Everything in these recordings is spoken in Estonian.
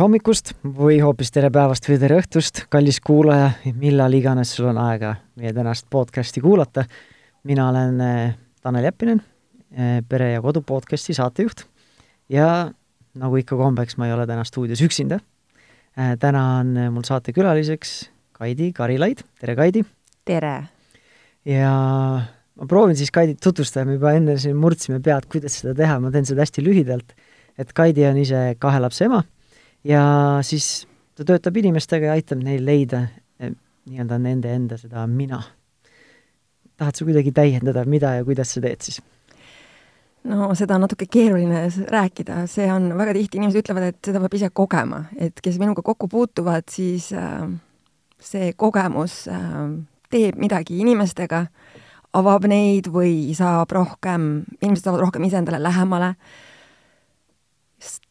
hommikust või hoopis tere päevast või tere õhtust, kallis kuulaja, millal iganes sul on aega meie tänast podcasti kuulata. mina olen eh, Tanel Jeppinen, eh, Pere ja Kodu podcasti saatejuht ja nagu ikka kombeks, ma ei ole täna stuudios üksinda. Eh, täna on mul saatekülaliseks Kaidi Karilaid, tere Kaidi! tere! ja ma proovin siis Kaidit tutvustada, me juba enne siin murdsime pead, kuidas seda teha, ma teen seda hästi lühidalt. et Kaidi on ise kahe lapse ema ja siis ta töötab inimestega ja aitab neil leida eh, nii-öelda nende enda seda mina. tahad sa kuidagi täiendada, mida ja kuidas sa teed siis? no seda on natuke keeruline rääkida, see on väga tihti, inimesed ütlevad, et seda peab ise kogema, et kes minuga kokku puutuvad, siis äh, see kogemus äh, teeb midagi inimestega, avab neid või saab rohkem, inimesed saavad rohkem iseendale lähemale äh,,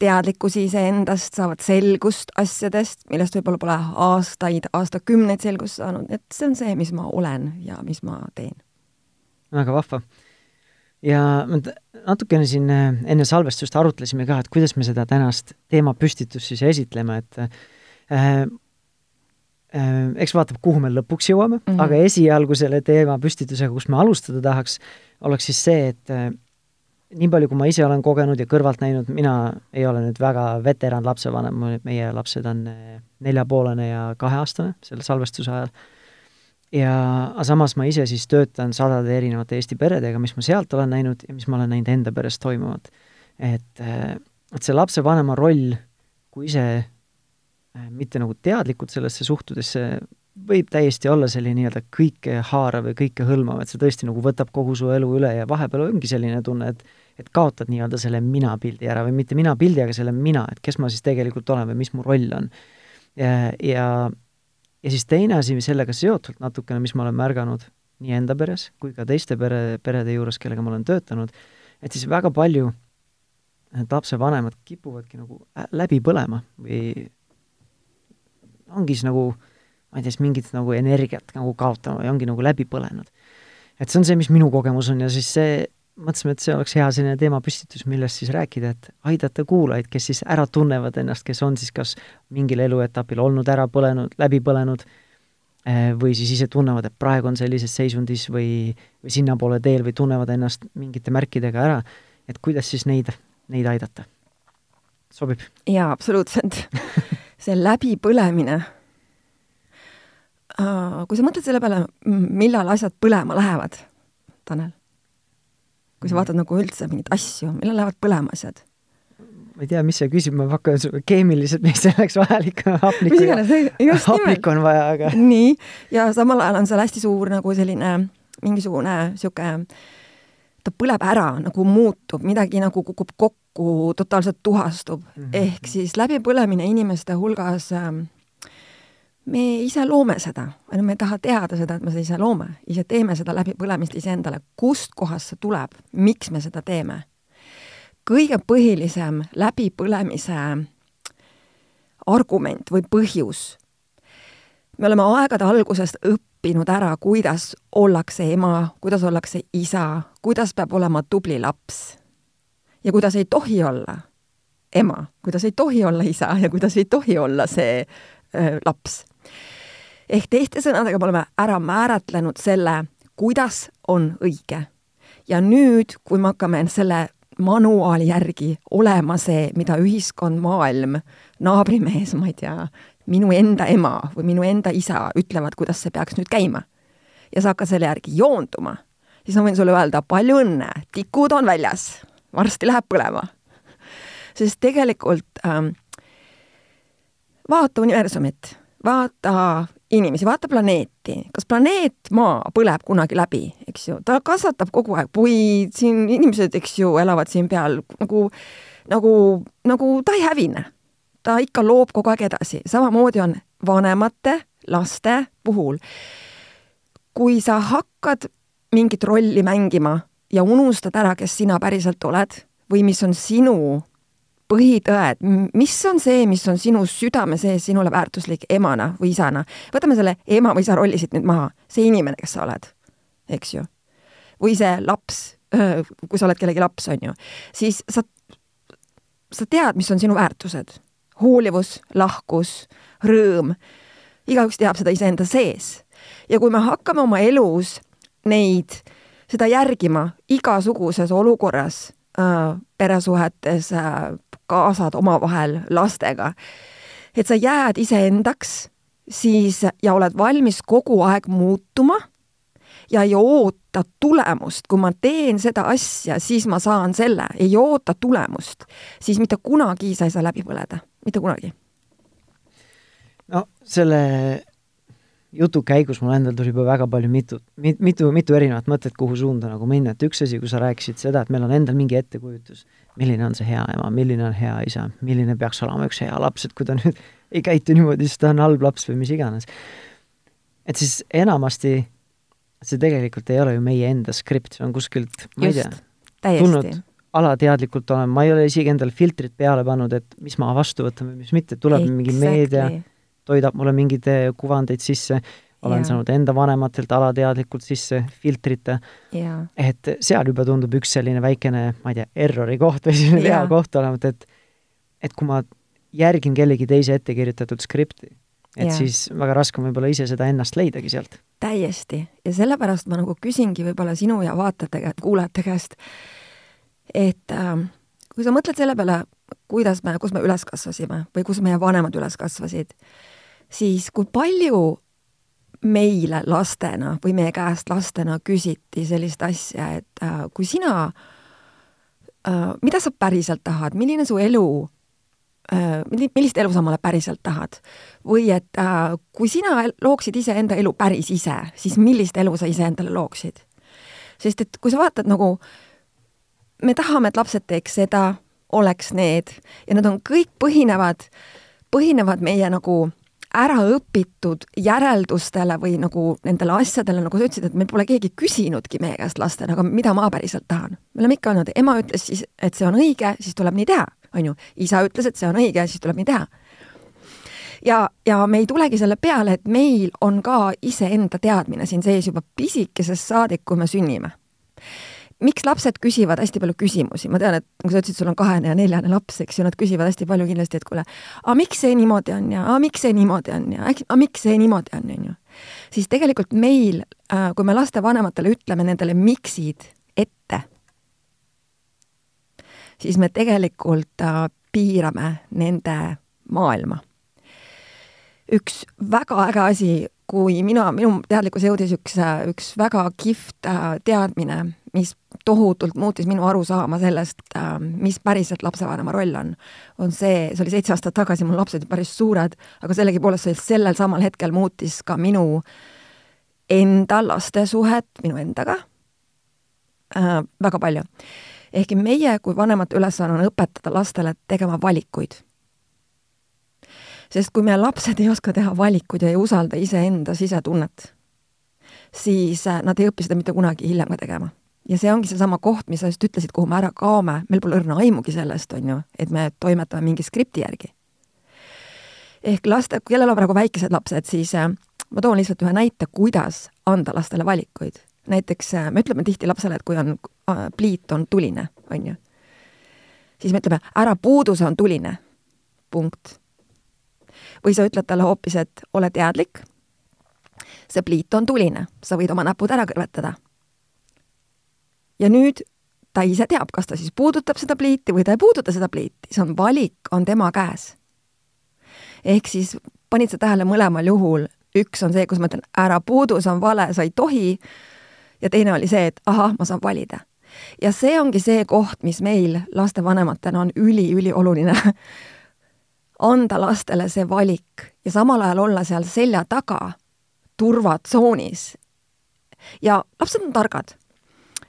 teadlikkusi iseendast, saavad selgust asjadest, millest võib-olla pole aastaid, aastakümneid selgust saanud, et see on see, mis ma olen ja mis ma teen. väga vahva. ja natukene siin äh, enne salvestust arutlesime ka, et kuidas me seda tänast teemapüstitust siis esitleme, et äh, äh, eks vaatab, kuhu me lõpuks jõuame mm, -hmm. aga esialgu selle teemapüstitusega, kus me alustada tahaks, oleks siis see, et äh, nii palju, kui ma ise olen kogenud ja kõrvalt näinud, mina ei ole nüüd väga veteran lapsevanem, meie lapsed on eh, neljapoolene ja kaheaastane selle salvestuse ajal. ja, aga samas ma ise siis töötan sadade erinevate Eesti peredega, mis ma sealt olen näinud ja mis ma olen näinud enda peres toimuvat. et, eh, et see lapsevanema roll, kui ise eh, mitte nagu teadlikult sellesse suhtudes, see võib täiesti olla selline nii-öelda kõikehaarav ja kõikehõlmav, et see tõesti nagu võtab kogu su elu üle ja vahepeal ongi selline tunne, et et kaotad nii-öelda selle mina-pildi ära või mitte mina-pildi, aga selle mina, et kes ma siis tegelikult olen või mis mu roll on. ja, ja, ja siis teine asi sellega seotult natukene, mis ma olen märganud nii enda peres kui ka teiste pere, perede juures, kellega ma olen töötanud, et siis väga palju need lapsevanemad kipuvadki nagu läbi põlema või ongi siis nagu äh, ma ei tea, siis mingit nagu energiat nagu kaotama ja ongi nagu läbi põlenud. et see on see, mis minu kogemus on ja siis see, mõtlesime, et see oleks hea selline teemapüstitus, millest siis rääkida, et aidata kuulajaid, kes siis ära tunnevad ennast, kes on siis kas mingil eluetapil olnud ära põlenud, läbi põlenud, eh, või siis ise tunnevad, et praegu on sellises seisundis või, või sinnapoole teel või tunnevad ennast mingite märkidega ära, et kuidas siis neid, neid aidata. sobib? jaa, absoluutselt see läbipõlemine kui sa mõtled selle peale, millal asjad põlema lähevad, Tanel, kui sa vaatad nagu üldse mingeid asju, millal lähevad põlema asjad? ma ei tea, mis sa küsid, ma pakun keemiliselt, mis selleks vajalik on, hapnikku ja hapnikku on vaja, aga nii, ja samal ajal on seal hästi suur nagu selline mingisugune niisugune ta põleb ära, nagu muutub, midagi nagu kukub kokku, totaalselt tuhastub mm. -hmm. ehk siis läbipõlemine inimeste hulgas äh, me ise loome seda, ainult me ei taha teada seda, et me seda ise loome, ise teeme seda läbipõlemist iseendale, kust kohast see tuleb, miks me seda teeme. kõige põhilisem läbipõlemise argument või põhjus, me oleme aegade algusest õppinud ära, kuidas ollakse ema, kuidas ollakse isa, kuidas peab olema tubli laps. Ja kuidas ei tohi olla ema, kuidas ei tohi olla isa ja kuidas ei tohi olla see öö, laps ehk teiste sõnadega me oleme ära määratlenud selle, kuidas on õige. ja nüüd, kui me hakkame selle manuaali järgi olema see, mida ühiskond, maailm, naabrimees, ma ei tea, minu enda ema või minu enda isa ütlevad, kuidas see peaks nüüd käima. ja sa hakkad selle järgi joonduma, siis ma võin sulle öelda palju õnne, tikud on väljas, varsti läheb põlema. sest tegelikult ähm, vaata universumit, vaata inimesi, vaata planeeti, kas planeet Maa põleb kunagi läbi, eks ju, ta kasvatab kogu aeg puid, siin inimesed, eks ju, elavad siin peal nagu, nagu, nagu ta ei hävine. ta ikka loob kogu aeg edasi, samamoodi on vanemate laste puhul. kui sa hakkad mingit rolli mängima ja unustad ära, kes sina päriselt oled või mis on sinu põhitõed, mis on see, mis on sinu südame sees sinule väärtuslik emana või isana. võtame selle ema või isa rolli siit nüüd maha, see inimene, kes sa oled, eks ju. või see laps, kui sa oled kellegi laps, on ju, siis sa, sa tead, mis on sinu väärtused. hoolivus, lahkus, rõõm, igaüks teab seda iseenda sees. ja kui me hakkame oma elus neid, seda järgima igasuguses olukorras peresuhetes kaasad omavahel, lastega, et sa jääd iseendaks, siis ja oled valmis kogu aeg muutuma ja ei oota tulemust, kui ma teen seda asja, siis ma saan selle, ei oota tulemust, siis mitte kunagi sa ei saa läbi põleda, mitte kunagi. no selle jutu käigus mul endal tuli juba väga palju mitu, mitu, mitu erinevat mõtet, kuhu suunda nagu minna, et üks asi, kui sa rääkisid seda, et meil on endal mingi ettekujutus, milline on see hea ema, milline on hea isa, milline peaks olema üks hea laps, et kui ta nüüd ei käitu niimoodi, siis ta on halb laps või mis iganes. et siis enamasti see tegelikult ei ole ju meie enda skript, see on kuskilt, ma ei tea, tulnud alateadlikult olen, ma ei ole isegi endale filtrit peale pannud, et mis ma vastu võtan või mis mitte, tuleb exactly. mingi meedia, toidab mulle mingeid kuvandeid sisse, olen yeah. saanud enda vanematelt alateadlikult sisse filtrite yeah., et seal juba tundub üks selline väikene, ma ei tea, errori koht või selline vea koht olevat, et et kui ma järgin kellegi teise ette kirjutatud skripti, et yeah. siis väga raske on võib-olla ise seda ennast leidagi sealt. täiesti, ja sellepärast ma nagu küsingi võib-olla sinu ja vaatajate kuulajate käest, et äh, kui sa mõtled selle peale, kuidas me, kus me üles kasvasime või kus meie vanemad üles kasvasid, siis kui palju meile lastena või meie käest lastena küsiti sellist asja, et äh, kui sina äh,, mida sa päriselt tahad, milline su elu Äh, millist elu sa omale päriselt tahad. või et äh, kui sina looksid iseenda elu päris ise, siis millist elu sa iseendale looksid? sest et kui sa vaatad nagu, me tahame, et lapsed teeks seda, oleks need ja need on kõik põhinevad, põhinevad meie nagu äraõpitud järeldustele või nagu nendele asjadele, nagu sa ütlesid, et meil pole keegi küsinudki meie käest lastena, aga mida ma päriselt tahan. me oleme ikka olnud, ema ütles siis, et see on õige, siis tuleb nii teha on ju. isa ütles, et see on õige, siis tuleb nii teha. ja, ja me ei tulegi selle peale, et meil on ka iseenda teadmine siin sees juba pisikesest saadik, kui me sünnime miks lapsed küsivad hästi palju küsimusi, ma tean, et nagu sa ütlesid, sul on kahene ja neljane laps, eks ju, nad küsivad hästi palju kindlasti, et kuule, aga miks see niimoodi on ja aga miks see niimoodi on ja aga miks see niimoodi on, on ju. siis tegelikult meil, äh, kui me lastevanematele ütleme nendele miksid ette, siis me tegelikult äh, piirame nende maailma. üks väga äge asi, kui mina, minu teadlikkus jõudis üks, äh, üks väga kihvt äh, teadmine, mis tohutult muutis minu arusaama sellest, mis päriselt lapsevanema roll on, on see, see oli seitse aastat tagasi, mul lapsed päris suured, aga sellegipoolest see sellel samal hetkel muutis ka minu enda laste suhet minu endaga äh, väga palju ehkki meie kui vanemate ülesanne on õpetada lastele tegema valikuid. Sest kui meie lapsed ei oska teha valikuid ja ei usalda iseenda sisetunnet, siis äh, nad ei õpi seda mitte kunagi hiljem ka tegema. ja see ongi seesama koht, mis sa just ütlesid, kuhu me ära kaome, meil pole õrna aimugi sellest, on ju, et me toimetame mingi skripti järgi. ehk laste, kellel on praegu väikesed lapsed, siis äh, ma toon lihtsalt ühe näite, kuidas anda lastele valikuid näiteks äh, me ütleme tihti lapsele, et kui on, pliit on tuline, on ju, siis me ütleme, ära puudu, see on tuline. punkt. Või sa ütled talle hoopis, et ole teadlik, see pliit on tuline, sa võid oma näpud ära kõrvetada. ja nüüd ta ise teab, kas ta siis puudutab seda pliiti või ta ei puuduta seda pliiti, see on valik, on tema käes. ehk siis panid sa tähele mõlemal juhul, üks on see, kus ma ütlen, ära puudu, see on vale, sa ei tohi, ja teine oli see, et ahah, ma saan valida. ja see ongi see koht, mis meil lastevanematena on üliülioluline anda lastele see valik ja samal ajal olla seal selja taga turvatsoonis. ja lapsed on targad.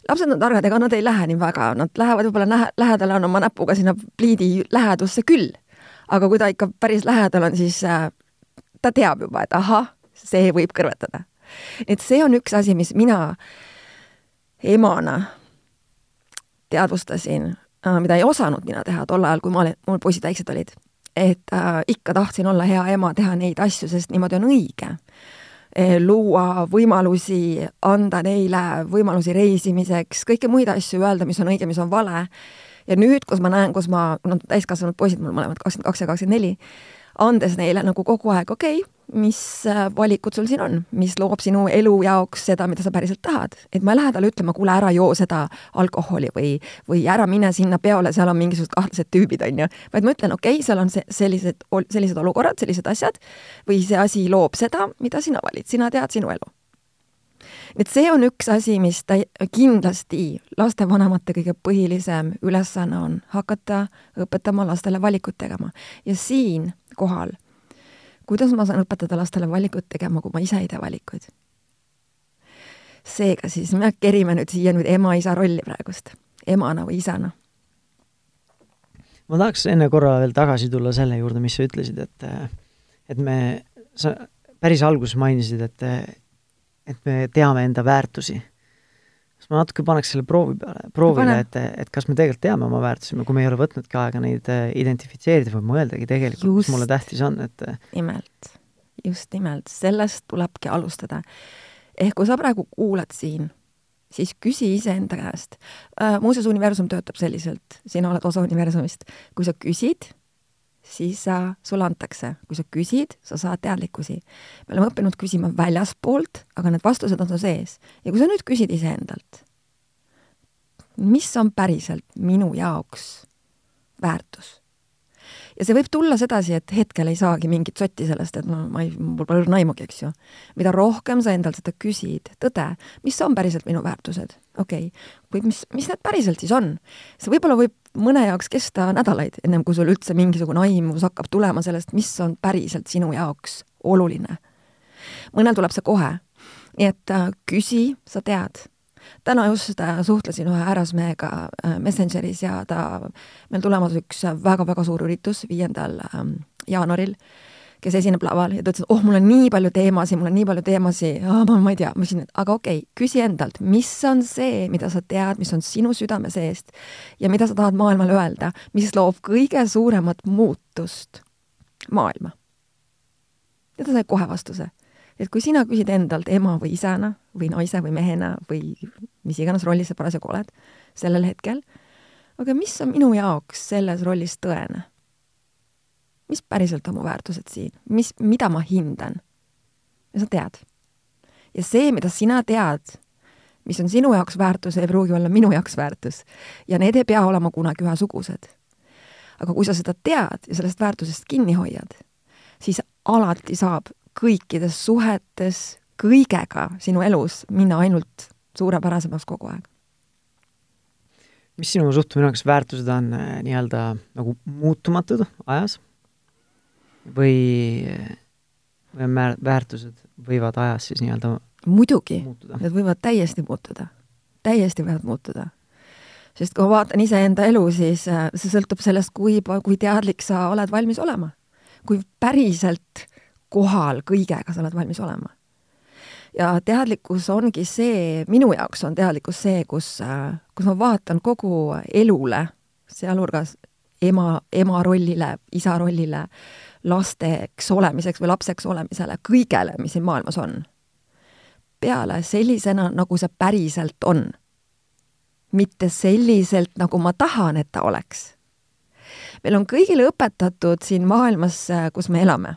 lapsed on targad, ega nad ei lähe nii väga, nad lähevad võib-olla lähe, lähedale on oma näpuga sinna pliidi lähedusse küll. aga kui ta ikka päris lähedal on, siis äh, ta teab juba, et ahah, see võib kõrvetada et see on üks asi, mis mina emana teadvustasin äh,, mida ei osanud mina teha tol ajal, kui ma olin, mul poisid väiksed olid. Et äh, ikka tahtsin olla hea ema, teha neid asju, sest niimoodi on õige e,. luua võimalusi, anda neile võimalusi reisimiseks, kõiki muid asju öelda, mis on õige, mis on vale. ja nüüd, kus ma näen, kus ma, no täiskasvanud poisid mul mõlemad, kakskümmend kaks ja kakskümmend neli, andes neile nagu kogu aeg, okei okay,, mis äh, valikud sul siin on, mis loob sinu elu jaoks seda, mida sa päriselt tahad. et ma ei lähe talle ütlema, kuule, ära joo seda alkoholi või, või ära mine sinna peole, seal on mingisugused kahtlased tüübid, on ju. vaid ma ütlen, okei okay,, seal on see, sellised, sellised olukorrad, sellised asjad või see asi loob seda, mida sina valid, sina tead sinu elu et see on üks asi, mis ta kindlasti lastevanemate kõige põhilisem ülesanne on, hakata õpetama lastele valikut tegema. ja siinkohal, kuidas ma saan õpetada lastele valikut tegema, kui ma ise ei tee valikuid? seega siis me kerime nüüd siia nüüd ema-isa rolli praegust, emana või isana. ma tahaks enne korra veel tagasi tulla selle juurde, mis sa ütlesid, et et me, sa päris alguses mainisid, et et me teame enda väärtusi. Ma natuke paneks selle proovi peale, proovile, et, et kas me tegelikult teame oma väärtusi, kui me ei ole võtnudki aega neid äh, identifitseerida või mõeldagi tegelikult, mis mulle tähtis on, et äh, nimelt, just nimelt, sellest tulebki alustada. ehk kui sa praegu kuulad siin, siis küsi iseenda käest. Äh,, muuseas, universum töötab selliselt, sina oled osa universumist, kui sa küsid, siis sa, sulle antakse, kui sa küsid, sa saad teadlikkusi. me oleme õppinud küsima väljaspoolt, aga need vastused on su sees. ja kui sa nüüd küsid iseendalt, mis on päriselt minu jaoks väärtus? Ja see võib tulla sedasi, et hetkel ei saagi mingit sotti sellest, et no ma ei, mul pole õrna aimugi, eks ju. mida rohkem sa endalt seda küsid, tõde, mis on päriselt minu väärtused, okei okay., või mis, mis need päriselt siis on? see võib-olla võib mõne jaoks kesta nädalaid, ennem kui sul üldse mingisugune aimus hakkab tulema sellest, mis on päriselt sinu jaoks oluline. mõnel tuleb see kohe. nii et äh, küsi, sa tead täna just äh, suhtlesin ühe härrasmehega äh, Messengeris ja ta, meil tulemas üks väga-väga suur üritus viiendal ähm, jaanuaril, kes esineb laval ja ta ütles, et oh, mul on nii palju teemasid, mul on nii palju teemasid, ma, ma ei tea, ma ütlesin, et aga okei okay,, küsi endalt, mis on see, mida sa tead, mis on sinu südame seest ja mida sa tahad maailmale öelda, mis loob kõige suuremat muutust maailma. ja ta sai kohe vastuse et kui sina küsid endalt ema või isana või naise või mehena või mis iganes rollis sa parasjagu oled sellel hetkel, aga mis on minu jaoks selles rollis tõene? mis päriselt on mu väärtused siin, mis, mida ma hindan? ja sa tead. ja see, mida sina tead, mis on sinu jaoks väärtus, ei pruugi olla minu jaoks väärtus. ja need ei pea olema kunagi ühesugused. aga kui sa seda tead ja sellest väärtusest kinni hoiad, siis alati saab kõikides suhetes, kõigega sinu elus minna ainult suurepärasemaks kogu aeg. mis sinu suhtumine on, kas väärtused on äh, nii-öelda nagu muutumatud ajas või, või väärtused võivad ajas siis nii-öelda muidugi, need võivad täiesti muutuda, täiesti võivad muutuda sest kui ma vaatan iseenda elu, siis äh, see sõltub sellest, kui, kui teadlik sa oled valmis olema. kui päriselt kohal kõigega sa oled valmis olema. ja teadlikkus ongi see, minu jaoks on teadlikkus see, kus, kus ma vaatan kogu elule, sealhulgas ema, ema rollile, isa rollile, lasteks olemiseks või lapseks olemisele, kõigele, mis siin maailmas on. peale sellisena, nagu see päriselt on. mitte selliselt, nagu ma tahan, et ta oleks. meil on kõigile õpetatud siin maailmas, kus me elame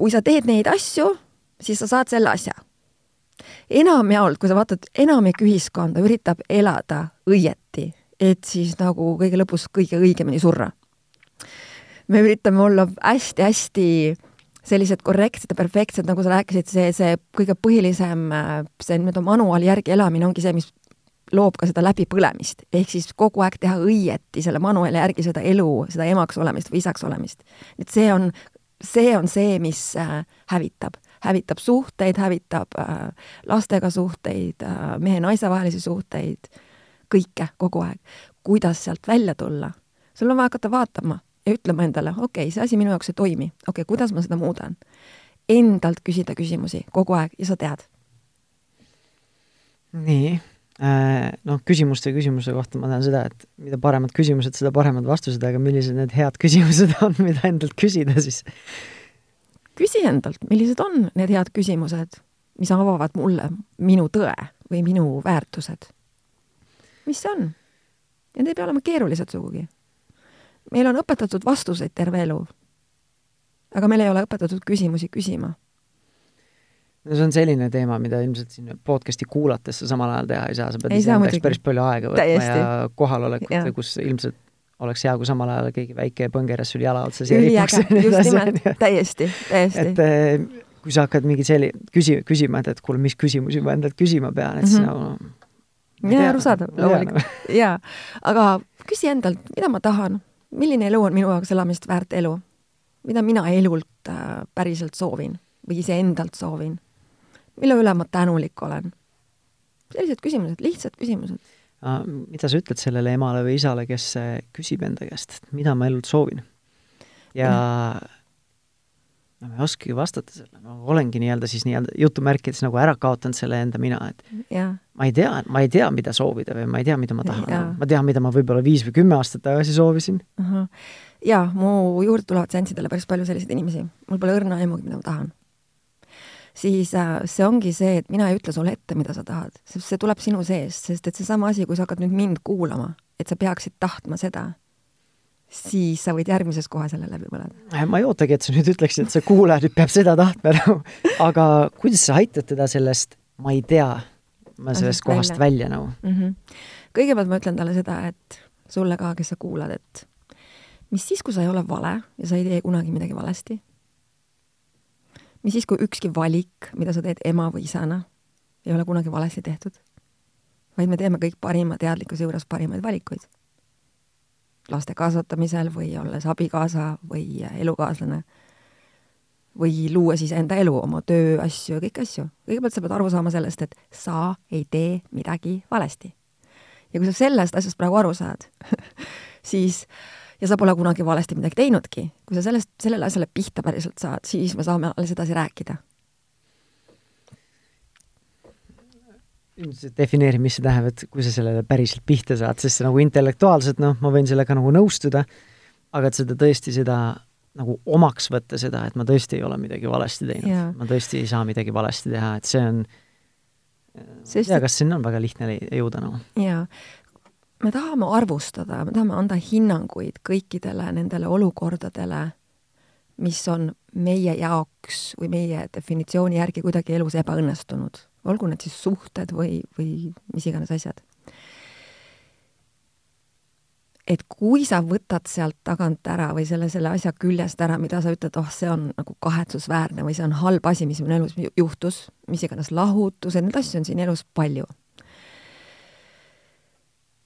kui sa teed neid asju, siis sa saad selle asja. enamjaolt, kui sa vaatad, enamik ühiskonda üritab elada õieti, et siis nagu kõige lõpus kõige õigemini surra. me üritame olla hästi-hästi sellised korrektsed ja perfektsed, nagu sa rääkisid, see, see kõige põhilisem, see nii-öelda manuaali järgi elamine ongi see, mis loob ka seda läbipõlemist, ehk siis kogu aeg teha õieti selle manuaali järgi seda elu, seda emaks olemist või isaks olemist. et see on see on see, mis äh, hävitab, hävitab suhteid, hävitab äh, lastega suhteid, äh, mehe-naise vahelisi suhteid, kõike kogu aeg. kuidas sealt välja tulla? sul on vaja hakata vaatama ja ütlema endale, okei okay,, see asi minu jaoks ei toimi, okei okay,, kuidas ma seda muudan? Endalt küsida küsimusi kogu aeg ja sa tead. nii noh, küsimuste küsimuse kohta ma tean seda, et mida paremad küsimused, seda paremad vastused, aga millised need head küsimused on, mida endalt küsida siis? küsi endalt, millised on need head küsimused, mis avavad mulle minu tõe või minu väärtused. mis see on? need ei pea olema keerulised sugugi. meil on õpetatud vastuseid terve elu. aga meil ei ole õpetatud küsimusi küsima no see on selline teema, mida ilmselt siin podcast'i kuulates sa samal ajal teha ei saa, sa pead iseendaks päris palju aega võtma Täiesti. ja kohalolekut, kus ilmselt oleks hea, kui samal ajal keegi väike põngeras sul jala otsas ei ripuks. just nimelt, täiesti, täiesti. et eh, kui sa hakkad mingi selli-, küsi-, küsima, et, et kuule, mis küsimusi ma endalt küsima pean, et siis mm -hmm. nagu no, jaa, arusaadav, loomulikult, jaa. aga küsi endalt, mida ma tahan, milline elu on minu jaoks elamist väärt elu? mida mina elult äh, päriselt soovin või iseendalt soovin? Mille üle ma tänulik olen? sellised küsimused, lihtsad küsimused. mida sa ütled sellele emale või isale, kes äh, küsib enda käest, et mida ma elult soovin? ja no ma ei oskagi vastata sellele, ma olengi nii-öelda siis nii-öelda jutumärkides nagu ära kaotanud selle enda mina, et ja. ma ei tea, ma ei tea, mida soovida või ma ei tea, mida ma tahan, ma tean, mida ma võib-olla viis või kümme aastat tagasi soovisin uh. -huh. jaa, mu juurde tulevad seanssidele päris palju selliseid inimesi, mul pole õrna aimugi, mida ma tahan siis äh, see ongi see, et mina ei ütle sulle ette, mida sa tahad, sest see tuleb sinu seest, sest et seesama asi, kui sa hakkad nüüd mind kuulama, et sa peaksid tahtma seda, siis sa võid järgmises kohe selle läbi põleda. Äh, ma ei ootagi, et sa nüüd ütleksid, et see kuulaja nüüd peab seda tahtma nagu, aga kuidas sa aitad teda sellest, ma ei tea, ma sellest kohast välja, välja nagu mm? -hmm. kõigepealt ma ütlen talle seda, et sulle ka, kes sa kuulad, et mis siis, kui sa ei ole vale ja sa ei tee kunagi midagi valesti mis siis, kui ükski valik, mida sa teed ema või isana, ei ole kunagi valesti tehtud, vaid me teeme kõik parima teadlikkuse juures parimaid valikuid. laste kasvatamisel või olles abikaasa või elukaaslane või luues iseenda elu, oma tööasju ja kõiki asju. kõigepealt sa pead aru saama sellest, et sa ei tee midagi valesti. ja kui sa sellest asjast praegu aru saad siis ja sa pole kunagi valesti midagi teinudki. kui sa sellest, sellele asjale pihta päriselt saad, siis me saame alles edasi rääkida. defineeri, mis see tähendab, et kui sa sellele päriselt pihta saad, sest see nagu intellektuaalselt, noh, ma võin sellega nagu nõustuda, aga et seda tõesti, seda nagu omaks võtta seda, et ma tõesti ei ole midagi valesti teinud, ma tõesti ei saa midagi valesti teha, et see on Sest, ja kas sinna on väga lihtne jõuda nagu no.? jaa, me tahame arvustada, me tahame anda hinnanguid kõikidele nendele olukordadele, mis on meie jaoks või meie definitsiooni järgi kuidagi elus ebaõnnestunud, olgu need siis suhted või, või mis iganes asjad. et kui sa võtad sealt tagant ära või selle, selle asja küljest ära, mida sa ütled, oh, see on nagu kahetsusväärne või see on halb asi, mis minu elus juhtus, mis iganes lahutused, neid asju on siin elus palju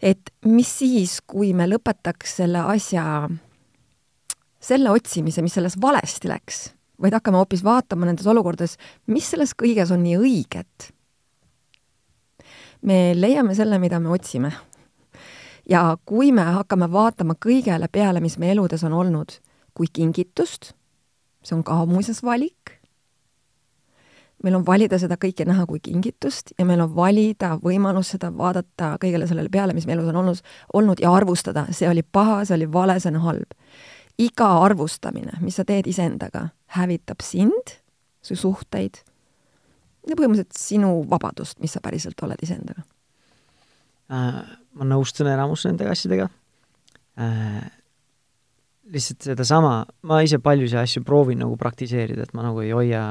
et mis siis, kui me lõpetaks selle asja, selle otsimise, mis selles valesti läks, vaid hakkame hoopis vaatama nendes olukordades, mis selles kõiges on nii õiget. me leiame selle, mida me otsime. ja kui me hakkame vaatama kõigele peale, mis meie eludes on olnud, kui kingitust, see on ka muuseas valik meil on valida seda kõike näha kui kingitust ja meil on valida võimalus seda vaadata kõigele sellele peale, mis meie elus on olnud, olnud ja arvustada, see oli paha, see oli vale, see on halb. iga arvustamine, mis sa teed iseendaga, hävitab sind, su suhteid ja põhimõtteliselt sinu vabadust, mis sa päriselt oled iseendaga äh,. ma nõustun enamus nende asjadega äh,. lihtsalt sedasama, ma ise paljusid asju proovin nagu praktiseerida, et ma nagu ei hoia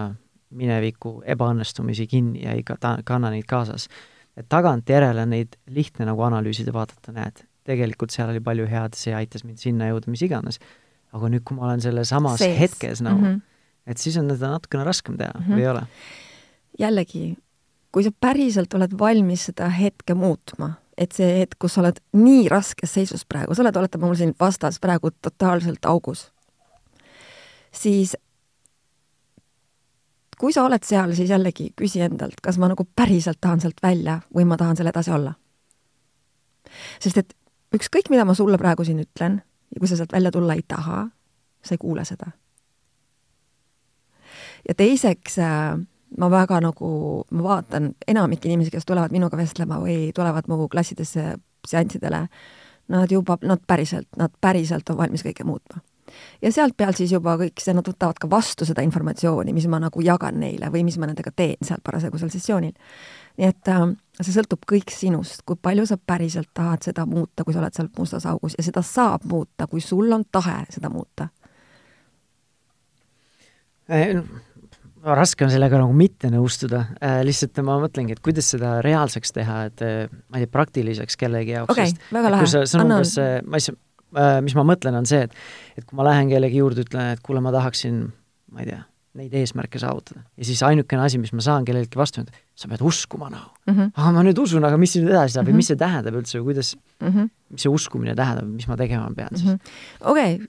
mineviku ebaõnnestumisi kinni ja ei ka-, kanna neid kaasas. et tagantjärele neid lihtne nagu analüüsida, vaadata, näed, tegelikult seal oli palju head, see aitas mind sinna jõuda, mis iganes. aga nüüd, kui ma olen selles samas Sees. hetkes nagu mm, -hmm. et siis on seda natukene raskem teha mm, -hmm. või ei ole? jällegi, kui sa päriselt oled valmis seda hetke muutma, et see hetk, kus sa oled nii raskes seisus praegu, sa oled, oletame mul siin vastas praegu totaalselt augus, siis kui sa oled seal, siis jällegi küsi endalt, kas ma nagu päriselt tahan sealt välja või ma tahan seal edasi olla. sest et ükskõik, mida ma sulle praegu siin ütlen ja kui sa sealt välja tulla ei taha, sa ei kuule seda. ja teiseks äh, ma väga nagu, ma vaatan enamik inimesi, kes tulevad minuga vestlema või tulevad mu klassidesse seanssidele, nad juba, nad päriselt, nad päriselt on valmis kõike muutma ja sealt pealt siis juba kõik see, nad võtavad ka vastu seda informatsiooni, mis ma nagu jagan neile või mis ma nendega teen seal parasjagu seal sessioonil. nii et äh, see sõltub kõik sinust, kui palju sa päriselt tahad seda muuta, kui sa oled seal mustas augus ja seda saab muuta, kui sul on tahe seda muuta raske on sellega nagu mitte nõustuda äh,, lihtsalt ma mõtlengi, et kuidas seda reaalseks teha, et äh, ma ei tea, praktiliseks kellegi jaoks okay,. väga lahe. see on umbes ma ei saa mis ma mõtlen, on see, et et kui ma lähen kellegi juurde, ütlen, et kuule, ma tahaksin, ma ei tea, neid eesmärke saavutada. ja siis ainukene asi, mis ma saan kelleltki vastu, et sa pead uskuma nagu mm. -hmm. ah, ma nüüd usun, aga mis nüüd edasi saab mm -hmm. ja mis see tähendab üldse või kuidas mm, -hmm. mis see uskumine tähendab, mis ma tegema pean siis -hmm.? okei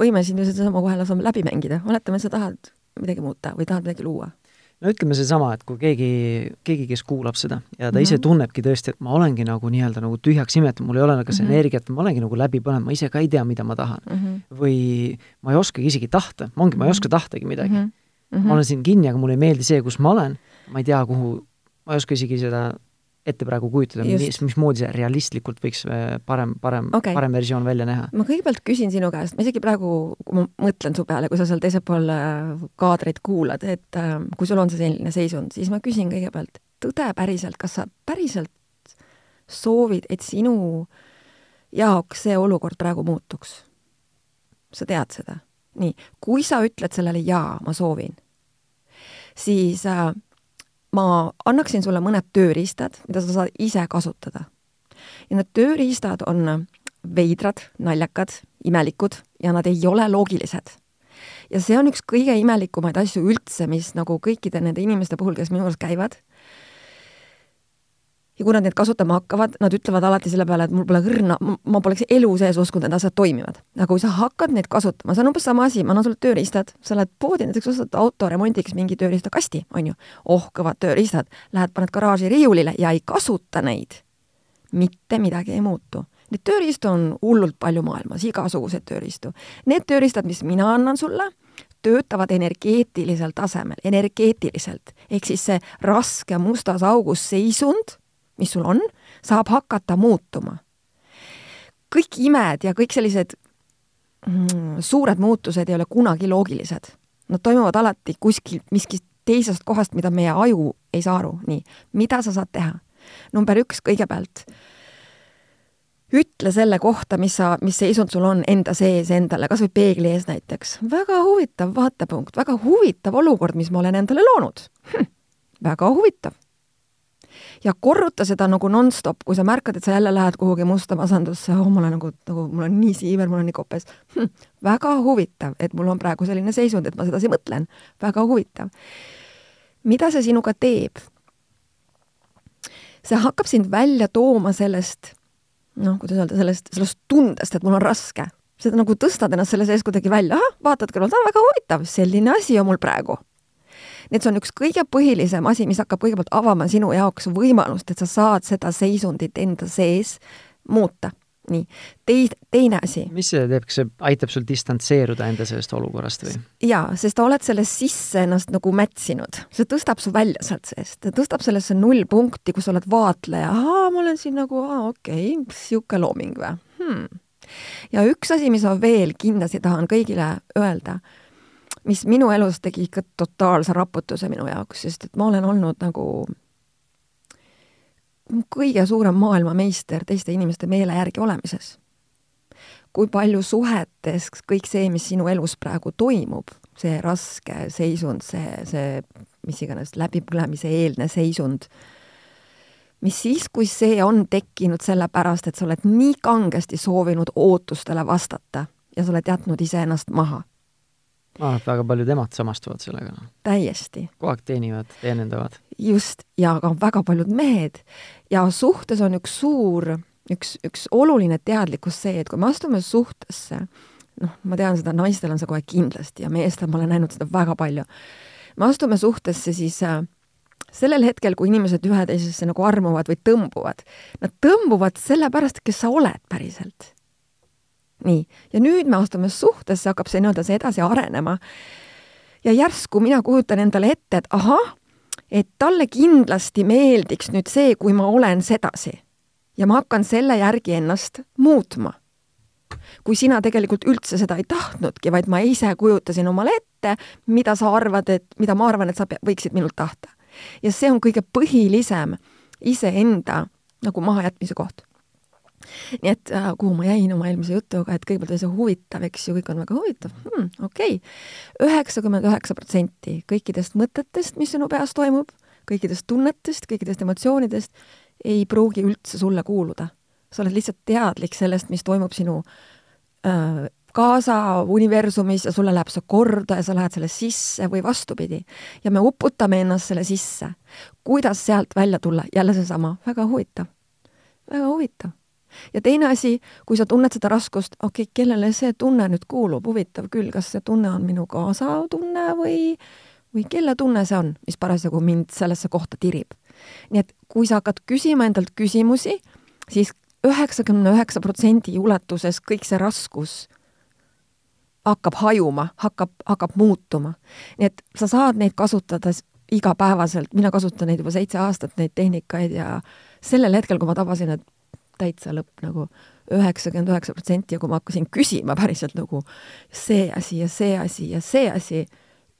võime siin ju sedasama kohe laseme läbi mängida, oletame, sa tahad midagi muuta või tahad midagi luua? No ütleme seesama, et kui keegi, keegi, kes kuulab seda ja ta mm -hmm. ise tunnebki tõesti, et ma olengi nagu nii-öelda nagu tühjaks imetatud, mul ei ole nagu seda mm -hmm. energiat, ma olengi nagu läbi põlenud, ma ise ka ei tea, mida ma tahan mm. -hmm. või ma ei oskagi isegi tahta, ongi, ma ei oska tahtagi midagi mm. -hmm. ma olen siin kinni, aga mulle ei meeldi see, kus ma olen, ma ei tea, kuhu, ma ei oska isegi seda ette praegu kujutada, mis, mismoodi see realistlikult võiks äh, parem, parem okay., parem versioon välja näha? ma kõigepealt küsin sinu käest, ma isegi praegu, kui ma mõtlen su peale, kui sa seal teisel pool äh, kaadreid kuulad, et äh, kui sul on see selline seisund, siis ma küsin kõigepealt, tõde päriselt, kas sa päriselt soovid, et sinu jaoks see olukord praegu muutuks? sa tead seda? nii, kui sa ütled sellele jaa, ma soovin, siis äh, ma annaksin sulle mõned tööriistad, mida sa saad ise kasutada. ja need tööriistad on veidrad, naljakad, imelikud ja nad ei ole loogilised. ja see on üks kõige imelikumaid asju üldse, mis nagu kõikide nende inimeste puhul, kes minu juures käivad, ja kui nad neid kasutama hakkavad, nad ütlevad alati selle peale, et mul pole õrna, ma poleks elu sees uskunud, et asjad toimivad. aga kui sa hakkad neid kasutama, see on umbes sama asi, ma annan sulle tööriistad, sa lähed poodi, näiteks ostad auto remondiks mingi tööriistakasti, on ju, oh, kõvad tööriistad, lähed, paned garaaži riiulile ja ei kasuta neid, mitte midagi ei muutu. Neid tööriistu on hullult palju maailmas, igasuguseid tööriistu. Need tööriistad, mis mina annan sulle, töötavad energeetilisel tasemel, energeetiliselt. ehk siis see raske mustas augus seisund mis sul on, saab hakata muutuma. kõik imed ja kõik sellised mm, suured muutused ei ole kunagi loogilised. Nad toimuvad alati kuskil miskist teisest kohast, mida meie aju ei saa aru. nii, mida sa saad teha? number üks kõigepealt, ütle selle kohta, mis sa, mis seisund sul on enda sees endale, kas või peegli ees näiteks. väga huvitav vaatepunkt, väga huvitav olukord, mis ma olen endale loonud hm,. väga huvitav ja korruta seda nagu nonstop, kui sa märkad, et sa jälle lähed kuhugi musta masandusse, oh, ma olen nagu, nagu mul on nii siiver, mul on nii kopes hm,. väga huvitav, et mul on praegu selline seisund, et ma sedasi mõtlen. väga huvitav. mida see sinuga teeb? see hakkab sind välja tooma sellest, noh, kuidas öelda, sellest, sellest tundest, et mul on raske. sa nagu tõstad ennast selle sees kuidagi välja, ahah, vaatad kõrvalt, aa, väga huvitav, selline asi on mul praegu nii et see on üks kõige põhilisem asi, mis hakkab kõigepealt avama sinu jaoks võimalust, et sa saad seda seisundit enda sees muuta. nii, tei-, teine asi. mis see teeb, kas see aitab sul distantseeruda enda sellest olukorrast või? jaa, sest sa oled selles sisse ennast nagu mätsinud, see tõstab su välja sealt seest, ta tõstab sellesse nullpunkti, kus sa oled vaatleja, aa, ma olen siin nagu, aa, okei okay,, niisugune looming või hmm.? ja üks asi, mis ma veel kindlasti tahan kõigile öelda mis minu elus tegi ikka totaalse raputuse minu jaoks, sest et ma olen olnud nagu kõige suurem maailmameister teiste inimeste meele järgi olemises. kui palju suhetes kõik see, mis sinu elus praegu toimub, see raske seisund, see, see mis iganes läbipõlemise eelne seisund, mis siis, kui see on tekkinud sellepärast, et sa oled nii kangesti soovinud ootustele vastata ja sa oled jätnud iseennast maha et väga paljud emad samastuvad sellega. Noh. täiesti. kogu aeg teenivad, teenindavad. just, ja ka väga paljud mehed. ja suhtes on üks suur, üks, üks oluline teadlikkus see, et kui me astume suhtesse, noh, ma tean seda, naistel on see kohe kindlasti ja meestel ma olen näinud seda väga palju, me astume suhtesse siis äh, sellel hetkel, kui inimesed ühe teisesse nagu armuvad või tõmbuvad, nad tõmbuvad sellepärast, kes sa oled päriselt nii, ja nüüd me astume suhtesse, hakkab see nii-öelda see edasi arenema. ja järsku mina kujutan endale ette, et ahah, et talle kindlasti meeldiks nüüd see, kui ma olen sedasi. ja ma hakkan selle järgi ennast muutma. kui sina tegelikult üldse seda ei tahtnudki, vaid ma ise kujutasin omale ette, mida sa arvad, et, mida ma arvan, et sa võiksid minult tahta. ja see on kõige põhilisem iseenda nagu mahajätmise koht nii et äh, kuhu ma jäin oma eelmise jutuga, et kõigepealt oli see huvitav, eks ju, kõik on väga huvitav hmm,, okei okay.. üheksakümmend üheksa protsenti kõikidest mõtetest, mis sinu peas toimub, kõikidest tunnetest, kõikidest emotsioonidest, ei pruugi üldse sulle kuuluda. sa oled lihtsalt teadlik sellest, mis toimub sinu äh, kaasa universumis ja sulle läheb see korda ja sa lähed selle sisse või vastupidi. ja me uputame ennast selle sisse. kuidas sealt välja tulla, jälle seesama, väga huvitav, väga huvitav ja teine asi, kui sa tunned seda raskust, okei okay,, kellele see tunne nüüd kuulub, huvitav küll, kas see tunne on minu kaasa tunne või, või kelle tunne see on, mis parasjagu mind sellesse kohta tirib. nii et kui sa hakkad küsima endalt küsimusi, siis üheksakümne üheksa protsendi ulatuses kõik see raskus hakkab hajuma, hakkab, hakkab muutuma. nii et sa saad neid kasutada igapäevaselt, mina kasutan neid juba seitse aastat, neid tehnikaid ja sellel hetkel, kui ma tabasin, et täitsa lõpp nagu üheksakümmend üheksa protsenti ja kui ma hakkasin küsima päriselt nagu see asi ja see asi ja see asi,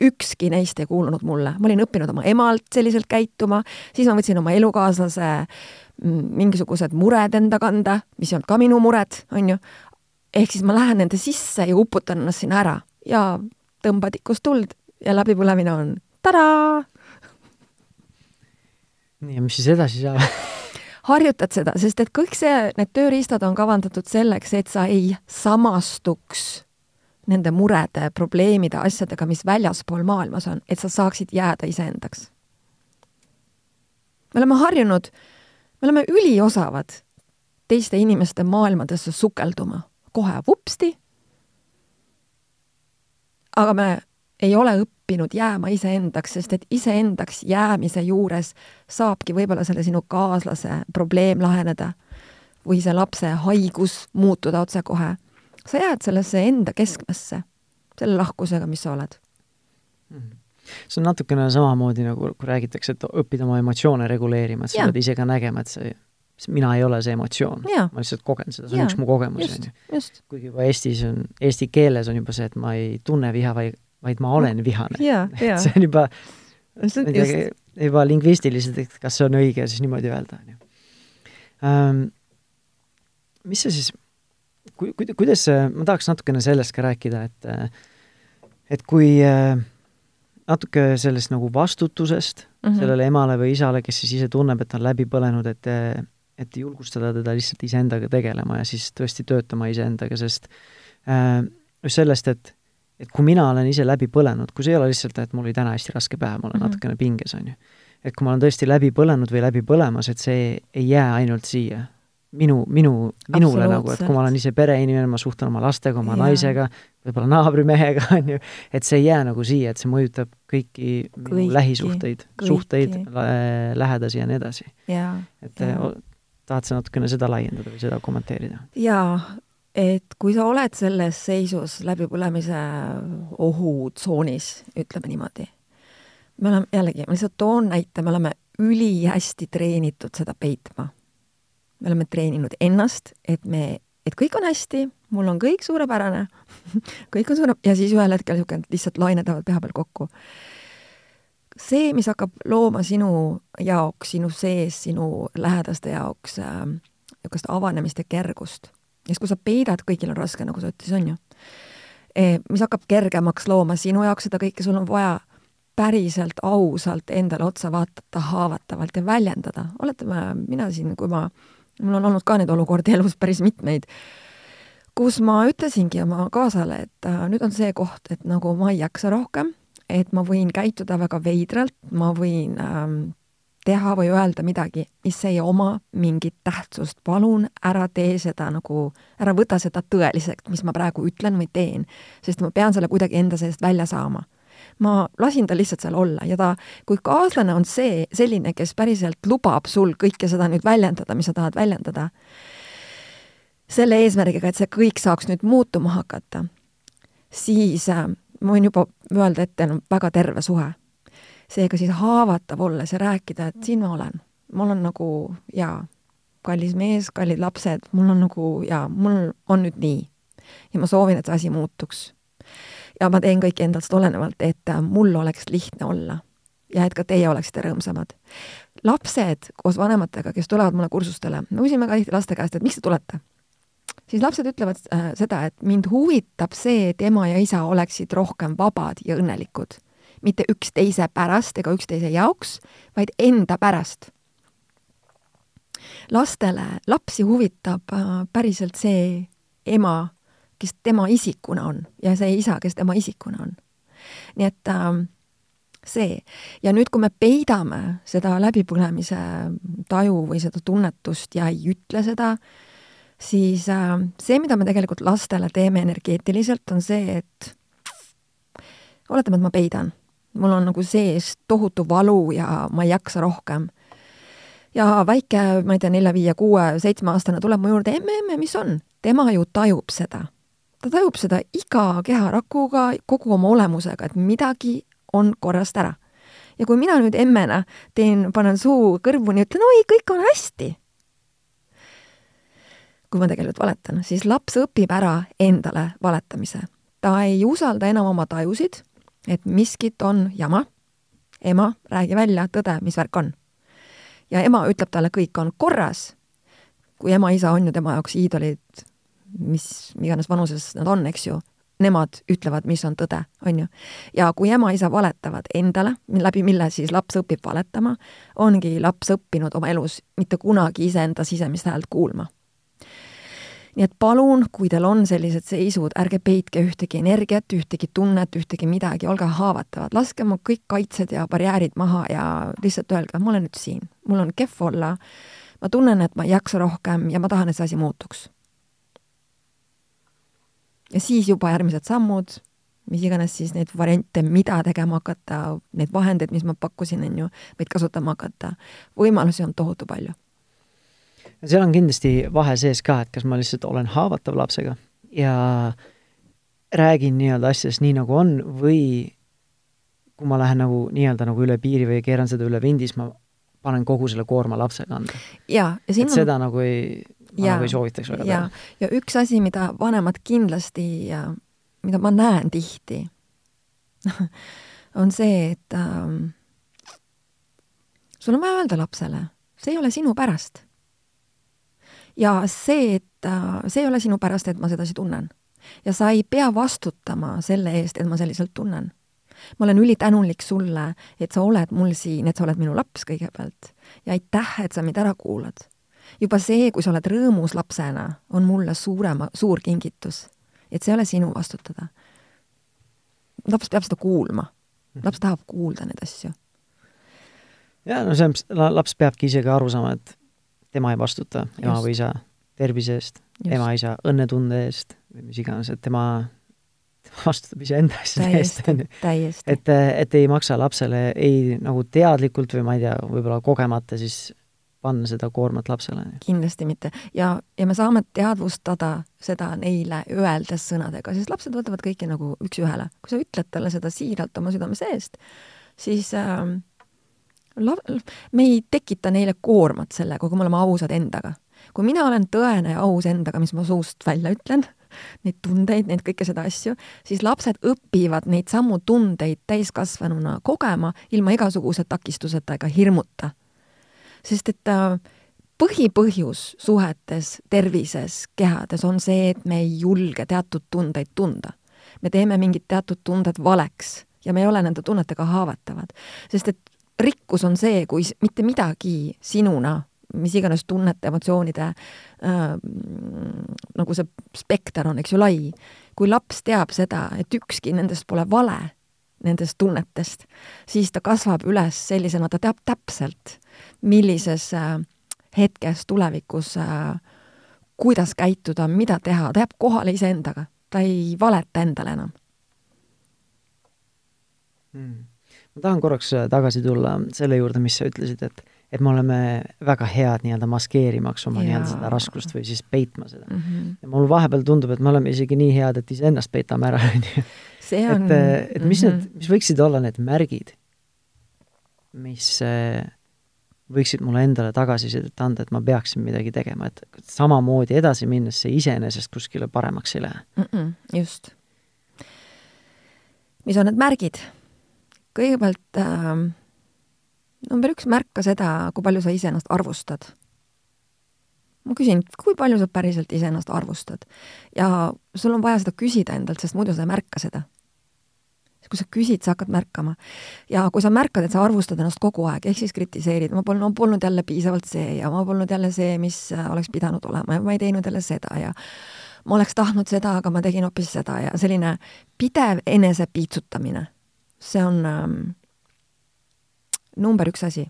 ükski neist ei kuulunud mulle. ma olin õppinud oma emalt selliselt käituma, siis ma võtsin oma elukaaslase mm, mingisugused mured enda kanda, mis ei olnud ka minu mured, on ju, ehk siis ma lähen nende sisse ja uputan ennast sinna ära ja tõmba tikust tuld ja läbipõlemine on tadaa! nii, ja mis siis edasi saab harjutad seda, sest et kõik see, need tööriistad on kavandatud selleks, et sa ei samastuks nende murede, probleemide, asjadega, mis väljaspool maailmas on, et sa saaksid jääda iseendaks. me oleme harjunud, me oleme üliosavad teiste inimeste maailmadesse sukelduma, kohe vupsti. aga me ei ole õppinud jääma iseendaks, sest et iseendaks jäämise juures saabki võib-olla selle sinu kaaslase probleem laheneda või see lapse haigus muutuda otsekohe. sa jääd sellesse enda keskmesse, selle lahkusega, mis sa oled. Mm see on natukene samamoodi, nagu kui räägitakse, et õppida oma emotsioone reguleerima, et sa pead ise ka nägema, et see mina ei ole see emotsioon, ma lihtsalt kogen seda, see on ja, üks mu kogemus, on ju. kuigi juba Eestis on, eesti keeles on juba see, et ma ei tunne viha, vaid vaid ma olen vihane. see on juba, ma ei tea, juba lingvistiliselt, et kas see on õige siis niimoodi öelda, on ju. Ähm, mis see siis, ku-, ku-, kuidas, ma tahaks natukene sellest ka rääkida, et et kui äh, natuke sellest nagu vastutusest mm -hmm. sellele emale või isale, kes siis ise tunneb, et on läbi põlenud, et et julgustada teda lihtsalt iseendaga tegelema ja siis tõesti töötama iseendaga, sest äh, just sellest, et et kui mina olen ise läbi põlenud, kui see ei ole lihtsalt, et mul oli täna hästi raske päev, ma olen mm -hmm. natukene pinges, on ju. et kui ma olen tõesti läbi põlenud või läbi põlemas, et see ei jää ainult siia. minu, minu, minule nagu, et kui ma olen ise pereinimene, ma suhtlen oma lastega, oma yeah. naisega, võib-olla naabrimehega, on ju, et see ei jää nagu siia, et see mõjutab kõiki minu kõiki, lähisuhteid, suhteid lä, lähedasi ja nii edasi. et ja. tahad sa natukene seda laiendada või seda kommenteerida? jaa, et kui sa oled selles seisus läbipõlemise ohutsoonis, ütleme niimoodi, me oleme, jällegi, ma lihtsalt toon näite, me oleme ülihästi treenitud seda peitma. me oleme treeninud ennast, et me, et kõik on hästi, mul on kõik suurepärane kõik on suure- ja siis ühel hetkel niisugune lihtsalt lained lähevad pea peal kokku. see, mis hakkab looma sinu jaoks, sinu sees, sinu lähedaste jaoks niisugust äh, avanemist ja kergust ja siis, kui sa peidad, kõigil on raske, nagu sa ütlesid, on ju. E, mis hakkab kergemaks looma sinu jaoks seda kõike, sul on vaja päriselt ausalt endale otsa vaadata haavatavalt ja väljendada. oletame, mina siin, kui ma, mul on olnud ka neid olukordi elus päris mitmeid, kus ma ütlesingi oma kaasale, et äh, nüüd on see koht, et nagu ma ei jaksa rohkem, et ma võin käituda väga veidralt, ma võin ähm, teha või öelda midagi, mis ei oma mingit tähtsust, palun ära tee seda nagu, ära võta seda tõeliselt, mis ma praegu ütlen või teen, sest ma pean selle kuidagi enda seest välja saama. ma lasin tal lihtsalt seal olla ja ta, kui kaaslane on see, selline, kes päriselt lubab sul kõike seda nüüd väljendada, mis sa tahad väljendada, selle eesmärgiga, et see kõik saaks nüüd muutuma hakata, siis äh, ma võin juba öelda, et teil on väga terve suhe seega siis haavatav olles ja rääkida, et siin ma olen, ma olen nagu jaa, kallis mees, kallid lapsed, mul on nagu jaa, mul on nüüd nii ja ma soovin, et see asi muutuks. ja ma teen kõik endast olenevalt, et mul oleks lihtne olla ja et ka teie oleksite rõõmsamad. lapsed koos vanematega, kes tulevad mulle kursustele, me küsime ka tihti laste käest, et miks te tulete siis lapsed ütlevad äh, seda, et mind huvitab see, et ema ja isa oleksid rohkem vabad ja õnnelikud. Mitte üksteise pärast ega üksteise jaoks, vaid enda pärast. lastele, lapsi huvitab äh, päriselt see ema, kes tema isikuna on ja see isa, kes tema isikuna on. nii et äh, see. ja nüüd, kui me peidame seda läbipõlemise taju või seda tunnetust ja ei ütle seda, siis äh, see, mida me tegelikult lastele teeme energeetiliselt, on see, et oletame, et ma peidan. Mul on nagu sees tohutu valu ja ma ei jaksa rohkem. ja väike, ma ei tea, nelja, viie, kuue, seitsmeaastane tuleb mu juurde, emme, emme, mis on? tema ju tajub seda. ta tajub seda iga keharakuga, kogu oma olemusega, et midagi on korrast ära. ja kui mina nüüd emmena teen, panen suu kõrvuni, ütlen oi, kõik on hästi kui ma tegelikult valetan, siis laps õpib ära endale valetamise. ta ei usalda enam oma tajusid, et miskit on jama. ema, räägi välja tõde, mis värk on. ja ema ütleb talle, kõik on korras. kui ema-isa on ju tema jaoks iidolid, mis iganes vanuses nad on, eks ju, nemad ütlevad, mis on tõde, on ju. ja kui ema-isa valetavad endale, läbi mille siis laps õpib valetama, ongi laps õppinud oma elus mitte kunagi iseenda sisemist häält kuulma nii et palun, kui teil on sellised seisud, ärge peitke ühtegi energiat, ühtegi tunnet, ühtegi midagi, olge haavatavad, laske oma kõik kaitsed ja barjäärid maha ja lihtsalt öelge, ma olen nüüd siin, mul on kehv olla, ma tunnen, et ma ei jaksa rohkem ja ma tahan, et see asi muutuks. ja siis juba järgmised sammud, mis iganes siis neid variante, mida tegema hakata, neid vahendeid, mis ma pakkusin, on ju, võid kasutama hakata, võimalusi on tohutu palju seal on kindlasti vahe sees ka, et kas ma lihtsalt olen haavatav lapsega ja räägin nii-öelda asjadest nii, nagu on, või kui ma lähen nagu nii-öelda nagu üle piiri või keeran seda üle vindi, siis ma panen kogu selle koorma lapse kanda. jaa, ja siin et on seda nagu ei, ma ja, nagu ei soovitaks väga ja, ja üks asi, mida vanemad kindlasti ja mida ma näen tihti on see, et ähm, sul on vaja öelda lapsele, see ei ole sinu pärast ja see, et äh, see ei ole sinu pärast, et ma sedasi tunnen. ja sa ei pea vastutama selle eest, et ma selliselt tunnen. ma olen ülitänulik sulle, et sa oled mul siin, et sa oled minu laps kõigepealt. ja aitäh, et sa mind ära kuulad. juba see, kui sa oled rõõmus lapsena, on mulle suurema, suur kingitus. et see ei ole sinu vastutada. laps peab seda kuulma. laps tahab kuulda neid asju. jaa, no see on, laps peabki isegi aru saama, et tema ei vastuta ema Just. või isa tervise eest, ema-isa õnnetunde eest või mis iganes, et tema, tema vastutab iseenda asjade eest, on ju. et, et ei maksa lapsele ei nagu teadlikult või ma ei tea, võib-olla kogemata siis panna seda koormat lapsele. kindlasti mitte. ja, ja me saame teadvustada seda neile öeldes sõnadega, sest lapsed võtavad kõike nagu üks-ühele. kui sa ütled talle seda siiralt oma südame seest, siis äh, me ei tekita neile koormat sellega, kui me oleme ausad endaga. kui mina olen tõene ja aus endaga, mis ma suust välja ütlen, neid tundeid, neid kõike seda asju, siis lapsed õpivad neid samu tundeid täiskasvanuna kogema ilma igasuguse takistuseta ega hirmuta. sest et äh, põhipõhjus suhetes, tervises, kehades on see, et me ei julge teatud tundeid tunda. me teeme mingid teatud tunded valeks ja me ei ole nende tunnetega haavatavad. sest et rikkus on see, kui mitte midagi sinuna, mis iganes tunnete, emotsioonide äh, nagu see spekter on, eks ju, lai. kui laps teab seda, et ükski nendest pole vale, nendest tunnetest, siis ta kasvab üles sellisena, ta teab täpselt, millises äh, hetkes tulevikus äh, kuidas käituda, mida teha, ta jääb kohale iseendaga, ta ei valeta endale enam. Mm ma tahan korraks äh, tagasi tulla selle juurde, mis sa ütlesid, et et me oleme väga head nii-öelda maskeerimaks oma nii-öelda seda raskust või siis peitma seda mm. -hmm. ja mul vahepeal tundub, et me oleme isegi nii head, et iseennast peitame ära, on ju. et, äh, et mis mm -hmm. need, mis võiksid olla need märgid, mis äh, võiksid mulle endale tagasisidet anda, et ma peaksin midagi tegema, et samamoodi edasi minnes see iseenesest kuskile paremaks ei lähe mm. -mm, just. mis on need märgid? Kõigepealt äh, number üks, märka seda, kui palju sa iseennast arvustad. ma küsin, kui palju sa päriselt iseennast arvustad? ja sul on vaja seda küsida endalt, sest muidu sa ei märka seda kui sa küsid, sa hakkad märkama. ja kui sa märkad, et sa arvustad ennast kogu aeg, ehk siis kritiseerid, ma polnud, polnud jälle piisavalt see ja ma polnud jälle see, mis äh, oleks pidanud olema ja ma ei teinud jälle seda ja ma oleks tahtnud seda, aga ma tegin hoopis seda ja selline pidev enesepiitsutamine, see on ähm, number üks asi,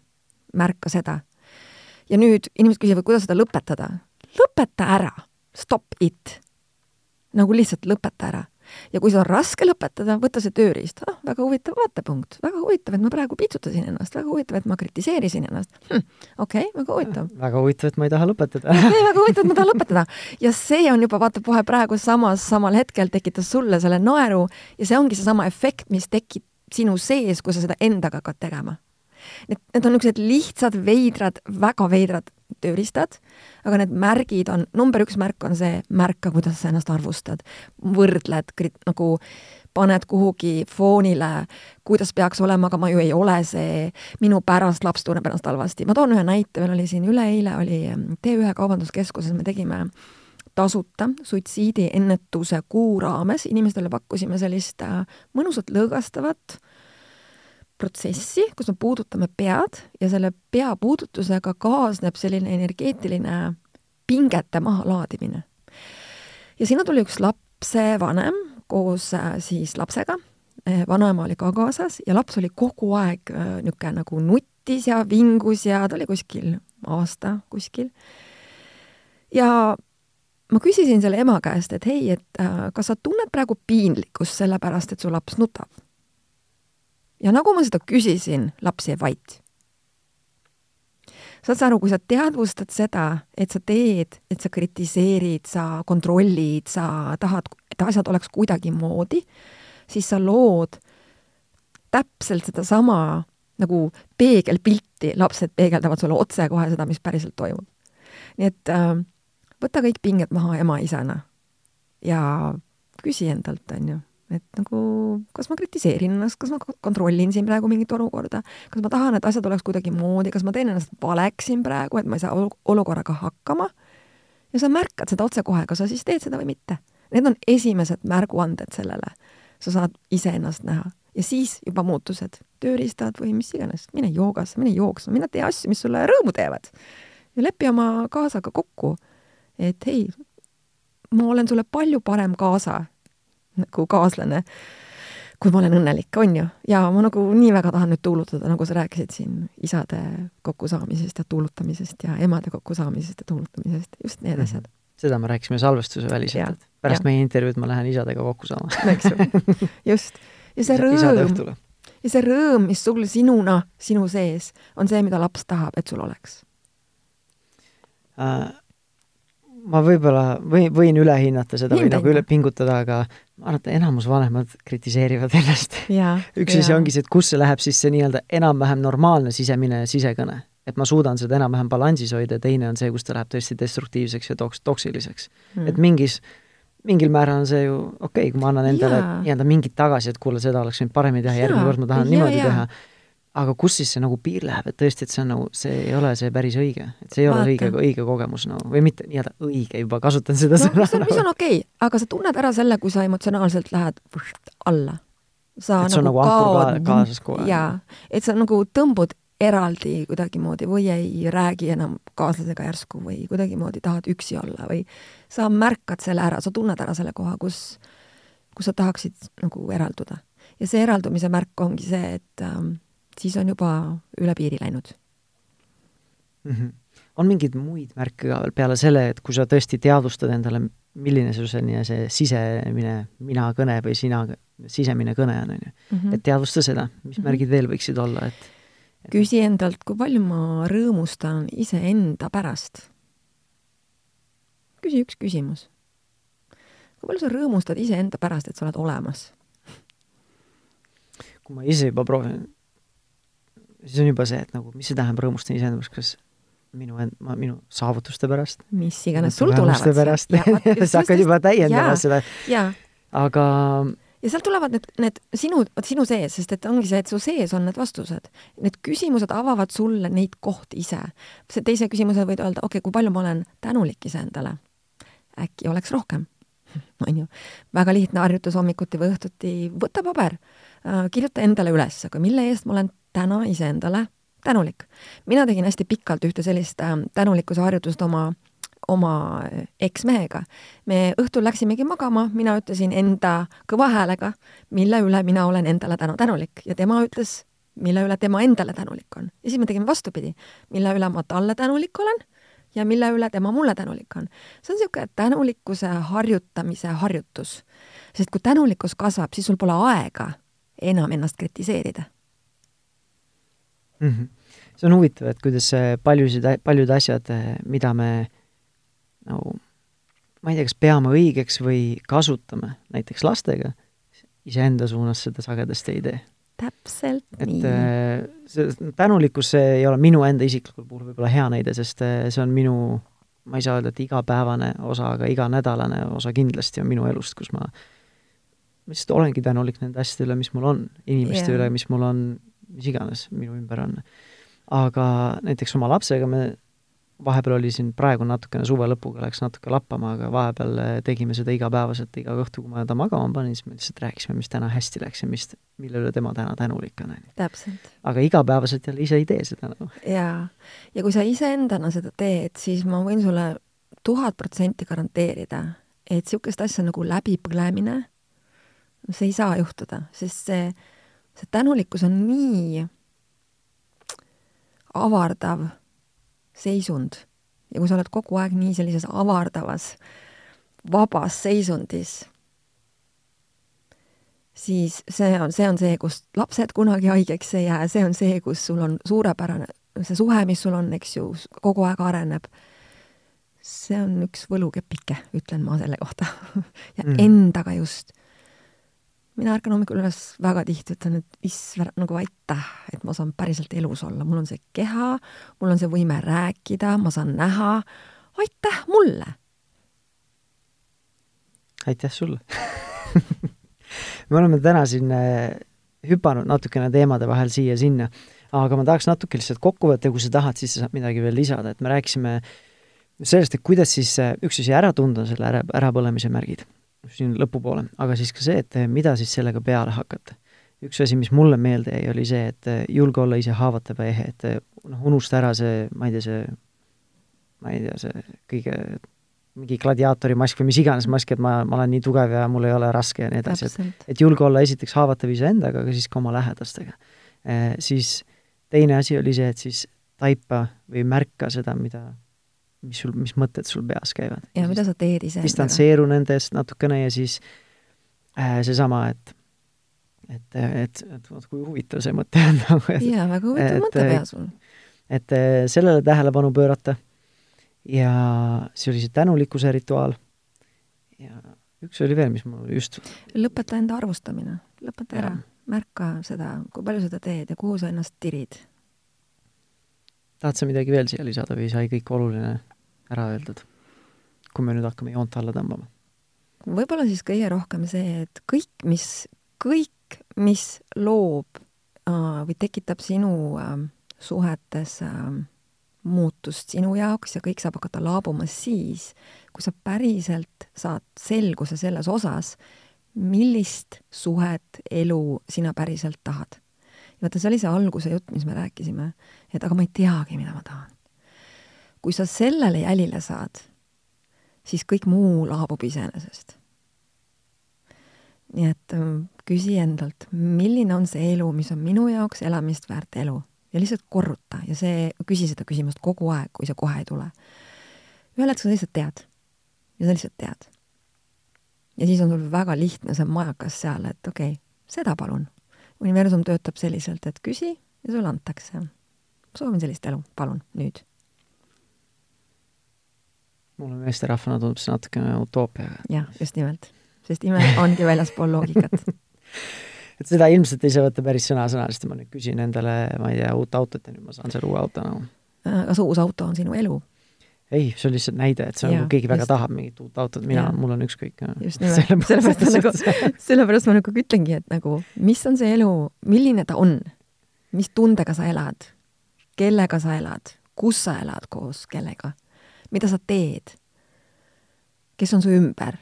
märka seda. ja nüüd inimesed küsivad, kuidas seda lõpetada. lõpeta ära, stop it. nagu lihtsalt lõpeta ära ja kui seda on raske lõpetada, võta see tööriist, ah, väga huvitav vaatepunkt, väga huvitav, et ma praegu piitsutasin ennast, väga huvitav, et ma kritiseerisin ennast hm,. okei okay,, väga huvitav. väga huvitav, et ma ei taha lõpetada okei väga huvitav, et ma tahan lõpetada. ja see on juba, vaata, kohe praegu samas, samal hetkel tekitas sulle selle naeru ja see ongi seesama efekt, mis tekib sinu sees, kui sa seda endaga hakkad tegema. Need, need on niisugused lihtsad, veidrad, väga veidrad tööriistad, aga need märgid on, number üks märk on see, märka, kuidas sa ennast arvustad, võrdled, nagu paned kuhugi foonile, kuidas peaks olema, aga ma ju ei ole see, minu pärast laps tunneb ennast halvasti. ma toon ühe näite, meil oli siin üleeile oli T1 Kaubanduskeskuses, me tegime tasuta suitsiidiennetuse kuu raames, inimestele pakkusime sellist äh, mõnusat lõõgastavat protsessi, kus me puudutame pead ja selle pea puudutusega kaasneb selline energeetiline pingete mahalaadimine. ja sinna tuli üks lapsevanem koos äh, siis lapsega, äh, vanaema oli ka kaasas ja laps oli kogu aeg niisugune nagu nuttis ja vingus ja ta oli kuskil aasta kuskil. ja ma küsisin selle ema käest, et hei, et kas sa tunned praegu piinlikkust sellepärast, et su laps nutab? ja nagu ma seda küsisin, laps jäi vait. saad sa aru, kui sa teadvustad seda, et sa teed, et sa kritiseerid, sa kontrollid, sa tahad, et asjad oleks kuidagimoodi, siis sa lood täpselt sedasama nagu peegelpilti, lapsed peegeldavad sulle otsekohe seda, mis päriselt toimub. nii et äh, võta kõik pinged maha ema-isana ja küsi endalt, on ju et nagu kas ma kritiseerin ennast, kas ma kontrollin siin praegu mingit olukorda, kas ma tahan, et asjad oleks kuidagimoodi, kas ma teen ennast valeks siin praegu, et ma ei saa olukorraga hakkama. ja sa märkad seda otsekohe, kas sa siis teed seda või mitte. Need on esimesed märguanded sellele. sa saad iseennast näha ja siis juba muutused, tööriistad või mis iganes, mine joogasse, mine jooksma, mine tee asju, mis sulle rõõmu teevad. ja lepi oma kaasaga kokku, et hei, ma olen sulle palju parem kaasa nagu kaaslane, kui ma olen õnnelik, on ju. ja ma nagu nii väga tahan nüüd tuulutada, nagu sa rääkisid siin isade kokkusaamisest ja tuulutamisest ja emade kokkusaamisest ja tuulutamisest, just need mm -hmm. asjad. seda me rääkisime salvestuse väliselt, et pärast ja. meie intervjuud ma lähen isadega kokku saama eks ju, just. ja see rõõm, ja see rõõm, mis sul sinuna, sinu sees, on see, mida laps tahab, et sul oleks äh, ma võib-olla või, võin üle hinnata seda Hinda või nagu üle pingutada, aga ma arvan, et enamus vanemad kritiseerivad ennast. üks asi ongi see, et kus see läheb siis see nii-öelda enam-vähem normaalne sisemine sisekõne. et ma suudan seda enam-vähem balansis hoida ja teine on see, kus ta läheb tõesti destruktiivseks ja toks-, toksiliseks. Mm.. et mingis, mingil määral on see ju okei okay,, kui ma annan endale nii-öelda mingit tagasi, et kuule, seda oleks võinud paremini teha, järgmine kord ma tahan ja, niimoodi ja. teha aga kus siis see nagu piir läheb, et tõesti, et see on nagu, see ei ole see päris õige, et see ei Vaata. ole õige, õige kogemus nagu no. või mitte nii-öelda õige, juba kasutan seda no, sõna. mis on, mis on okei okay,, aga sa tunned ära selle, kui sa emotsionaalselt lähed alla. sa et nagu, nagu kaod ka, kaasas kogu aeg. jaa, et sa nagu tõmbud eraldi kuidagimoodi või ei räägi enam kaaslasega järsku või kuidagimoodi tahad üksi olla või sa märkad selle ära, sa tunned ära selle koha, kus, kus sa tahaksid nagu eralduda. ja see eraldumise märk ongi see, et ähm, siis on juba üle piiri läinud mm. -hmm. on mingeid muid märke ka veel peale selle, et kui sa tõesti teadvustad endale, milline su selline see sisemine mina-kõne või sina, sisemine kõne on, on ju, mhm. et teadvusta seda, mis mm -hmm. märgid veel võiksid olla, et, et küsi endalt, kui palju ma rõõmustan iseenda pärast. küsi üks küsimus. kui palju sa rõõmustad iseenda pärast, et sa oled olemas? kui ma ise juba proovin siis on juba see, et nagu mis see tähendab, rõõmustan iseenda pärast, kas minu end-, ma, minu saavutuste pärast. mis iganes sul tulevad. pärast, sa hakkad juba täiendama seda. aga ja sealt tulevad need, need sinu, vot sinu sees, sest et ongi see, et su sees on need vastused. Need küsimused avavad sulle neid kohti ise. see teise küsimuse võid öelda, okei okay,, kui palju ma olen tänulik iseendale. äkki oleks rohkem, on ju. väga lihtne harjutus hommikuti või õhtuti, võta paber, äh, kirjuta endale üles, aga mille eest ma olen täna iseendale tänulik. mina tegin hästi pikalt ühte sellist äh, tänulikkuse harjutust oma oma eksmehega. me õhtul läksimegi magama, mina ütlesin enda kõva häälega, mille üle mina olen endale tänu tänulik ja tema ütles, mille üle tema endale tänulik on. ja siis me tegime vastupidi, mille üle ma talle tänulik olen ja mille üle tema mulle tänulik on. see on niisugune tänulikkuse harjutamise harjutus. sest kui tänulikkus kasvab, siis sul pole aega enam ennast kritiseerida mm. -hmm. see on huvitav, et kuidas paljusid, paljud asjad, mida me nagu ma ei tea, kas peame õigeks või kasutame näiteks lastega, iseenda suunas seda sagedasti ei tee. täpselt et, nii. Äh, see tänulikkus, see ei ole minu enda isiklikul puhul võib-olla hea näide, sest äh, see on minu, ma ei saa öelda, et igapäevane osa, aga iganädalane osa kindlasti on minu elust, kus ma ma lihtsalt olengi tänulik nende asjade üle, mis mul on, inimeste yeah. üle, mis mul on, mis iganes minu ümber on. aga näiteks oma lapsega me vahepeal oli siin praegu natukene suve lõpuga läks natuke lappama, aga vahepeal eh, tegime seda igapäevaselt, iga õhtu, kui ma ta magama panin, siis me lihtsalt rääkisime, mis täna hästi läks ja mis, mille üle tema täna tänulik on, täpselt. aga igapäevaselt jälle ise ei tee seda nagu. jaa. ja kui sa iseendana seda teed, siis ma võin sulle tuhat protsenti garanteerida, et niisugust asja nagu läbipõlemine, see ei saa juhtuda, sest see, see tänulikkus on nii avardav seisund ja kui sa oled kogu aeg nii sellises avardavas, vabas seisundis, siis see on, see on see, kus lapsed kunagi haigeks ei jää, see on see, kus sul on suurepärane, see suhe, mis sul on, eks ju, kogu aeg areneb. see on üks võlukepike, ütlen ma selle kohta ja mm. endaga just mina ärkan hommikul üles väga tihti, ütlen, et issand, nagu aitäh, et ma saan päriselt elus olla, mul on see keha, mul on see võime rääkida, ma saan näha, aitäh mulle! aitäh sulle! Me oleme täna siin äh, hüpanud natukene teemade vahel siia-sinna, aga ma tahaks natuke lihtsalt kokku võtta kui sa tahad, siis sa saad midagi veel lisada, et me rääkisime sellest, et kuidas siis äh, üks asi ära tunda, selle ära, ärapõlemise märgid siin lõpupoole, aga siis ka see, et eh, mida siis sellega peale hakata. üks asi, mis mulle meelde jäi, oli see, et eh, julge olla ise haavatav ja ehe, et eh, noh, unusta ära see, ma ei tea, see, ma ei tea, see kõige mingi gladiaatori mask või mis iganes mask, et ma, ma olen nii tugev ja mul ei ole raske ja nii edasi, et et julge olla esiteks haavatav iseendaga, aga siis ka oma lähedastega e,. Siis teine asi oli see, et siis taipa või märka seda, mida mis sul, mis mõtted sul peas käivad. ja mida sa teed ise. distantseeru nendest natukene ja siis äh, seesama, et et, et, et vot kui huvitav see mõte on nagu, et jaa, väga huvitav et, mõte peas sul. et äh, sellele tähelepanu pöörata ja see oli see tänulikkuse rituaal ja üks oli veel, mis mul just lõpeta enda arvustamine, lõpeta ära, märka seda, kui palju seda teed ja kuhu sa ennast tirid tahad sa midagi veel siia lisada või sai kõik oluline ära öeldud? kui me nüüd hakkame joont alla tõmbama. võib-olla siis kõige rohkem see, et kõik, mis, kõik, mis loob äh, või tekitab sinu äh, suhetes äh, muutust sinu jaoks ja kõik saab hakata laabuma siis, kui sa päriselt saad selguse selles osas, millist suhet, elu sina päriselt tahad vaata, see oli see alguse jutt, mis me rääkisime, et aga ma ei teagi, mida ma tahan. Kui sa sellele jälile saad, siis kõik muu laabub iseenesest. nii et ähm, küsi endalt, milline on see elu, mis on minu jaoks elamist väärt elu ja lihtsalt korruta ja see, küsi seda küsimust kogu aeg, kui see kohe ei tule. ühel hetkel sa lihtsalt tead ja sa lihtsalt tead. ja siis on sul väga lihtne see majakas seal, et okei okay,, seda palun universum töötab selliselt, et küsi ja sulle antakse. soovin sellist elu, palun, nüüd. Mulle meesterahvana tundub see natukene utoopiaga. jah, just nimelt, sest ime ongi väljaspool loogikat et seda ilmselt ei saa võtta päris sõna-sõnaliselt, ma nüüd küsin endale, ma ei tea, uut autot ja nüüd ma saan selle uue auto nagu. kas uus auto on sinu elu? ei, see on lihtsalt näide, et see on, kui keegi väga just. tahab mingit uut autot, mina, mul on ükskõik. just nimelt, sellepärast ma nagu, sellepärast ma nagu ütlengi, et nagu, mis on see elu, milline ta on, mis tundega sa elad, kellega sa elad, kus sa elad koos kellega, mida sa teed, kes on su ümber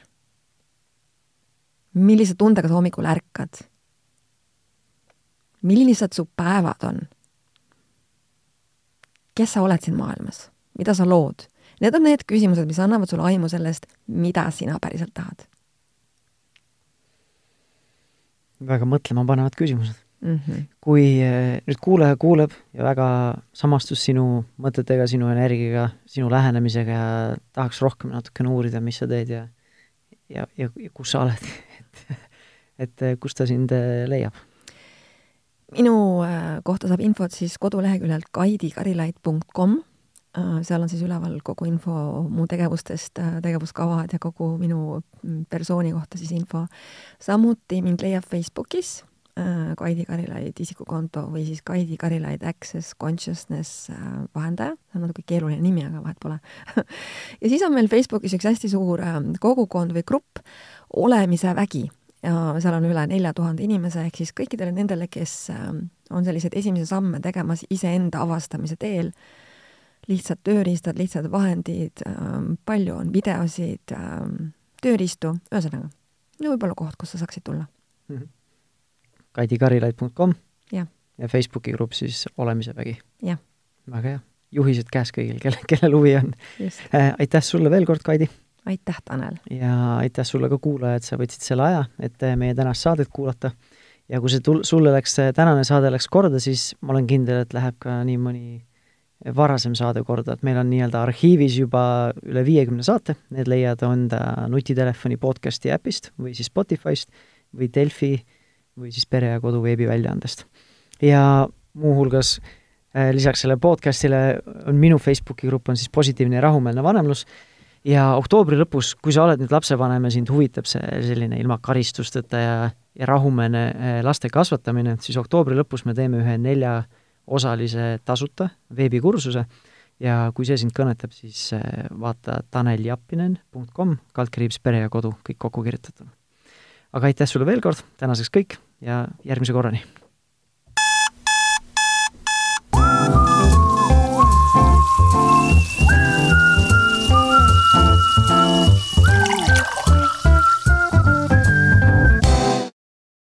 millise tundega sa hommikul ärkad? millised su päevad on? kes sa oled siin maailmas, mida sa lood? Need on need küsimused, mis annavad sulle aimu sellest, mida sina päriselt tahad. väga mõtlemapanevad küsimused mm. -hmm. kui eh, nüüd kuulaja kuuleb ja väga samastus sinu mõtetega, sinu energiaga, sinu lähenemisega ja tahaks rohkem natukene uurida, mis sa teed ja ja, ja, ja kus sa oled et kus ta sind eh, leiab? minu äh, kohta saab infot siis koduleheküljelt kaidikarilaid.com, äh, seal on siis üleval kogu info mu tegevustest, äh, tegevuskavad ja kogu minu mm, persooni kohta siis info. samuti mind leiab Facebookis Kaidi Karilaid isikukonto või siis Kaidi Karilaid Access Consciousness vahendaja, see on natuke keeruline nimi, aga vahet pole ja siis on meil Facebookis üks hästi suur kogukond või grupp, Olemise vägi ja seal on üle nelja tuhande inimese, ehk siis kõikidele nendele, kes on selliseid esimesi samme tegemas iseenda avastamise teel, lihtsad tööriistad, lihtsad vahendid, palju on videosid, tööriistu, ühesõnaga, no võib-olla koht, kus sa saaksid tulla mm. -hmm. kaidikarilaid.com ja. ja Facebooki grupp siis Olemise vägi. väga hea, juhised käes kõigil, kelle, kellel huvi on. Äh, aitäh sulle veel kord, Kaidi! aitäh, Tanel! ja aitäh sulle ka, kuulaja, et sa võtsid selle aja, et meie tänast saadet kuulata. ja kui see tul-, sulle läks, tänane saade läks korda, siis ma olen kindel, et läheb ka nii mõni varasem saade korda, et meil on nii-öelda arhiivis juba üle viiekümne saate, need leiad enda nutitelefoni podcasti äpist või siis Spotify'st või Delfi või siis Pere ja Kodu veebiväljaandest. ja muuhulgas eh, lisaks sellele podcastile on minu Facebooki grupp on siis Positiivne ja rahumeelne vanemlus ja oktoobri lõpus, kui sa oled nüüd lapsevanem ja sind huvitab see selline ilma karistusteta ja, ja rahumeelne eh, laste kasvatamine, siis oktoobri lõpus me teeme ühe neljaosalise tasuta veebikursuse ja kui see sind kõnetab, siis eh, vaata taneljappinen.com, kaldkriips pere ja kodu, kõik kokku kirjutatuna. Aga aitäh sulle veel kord, tänaseks kõik ja järgmise korrani!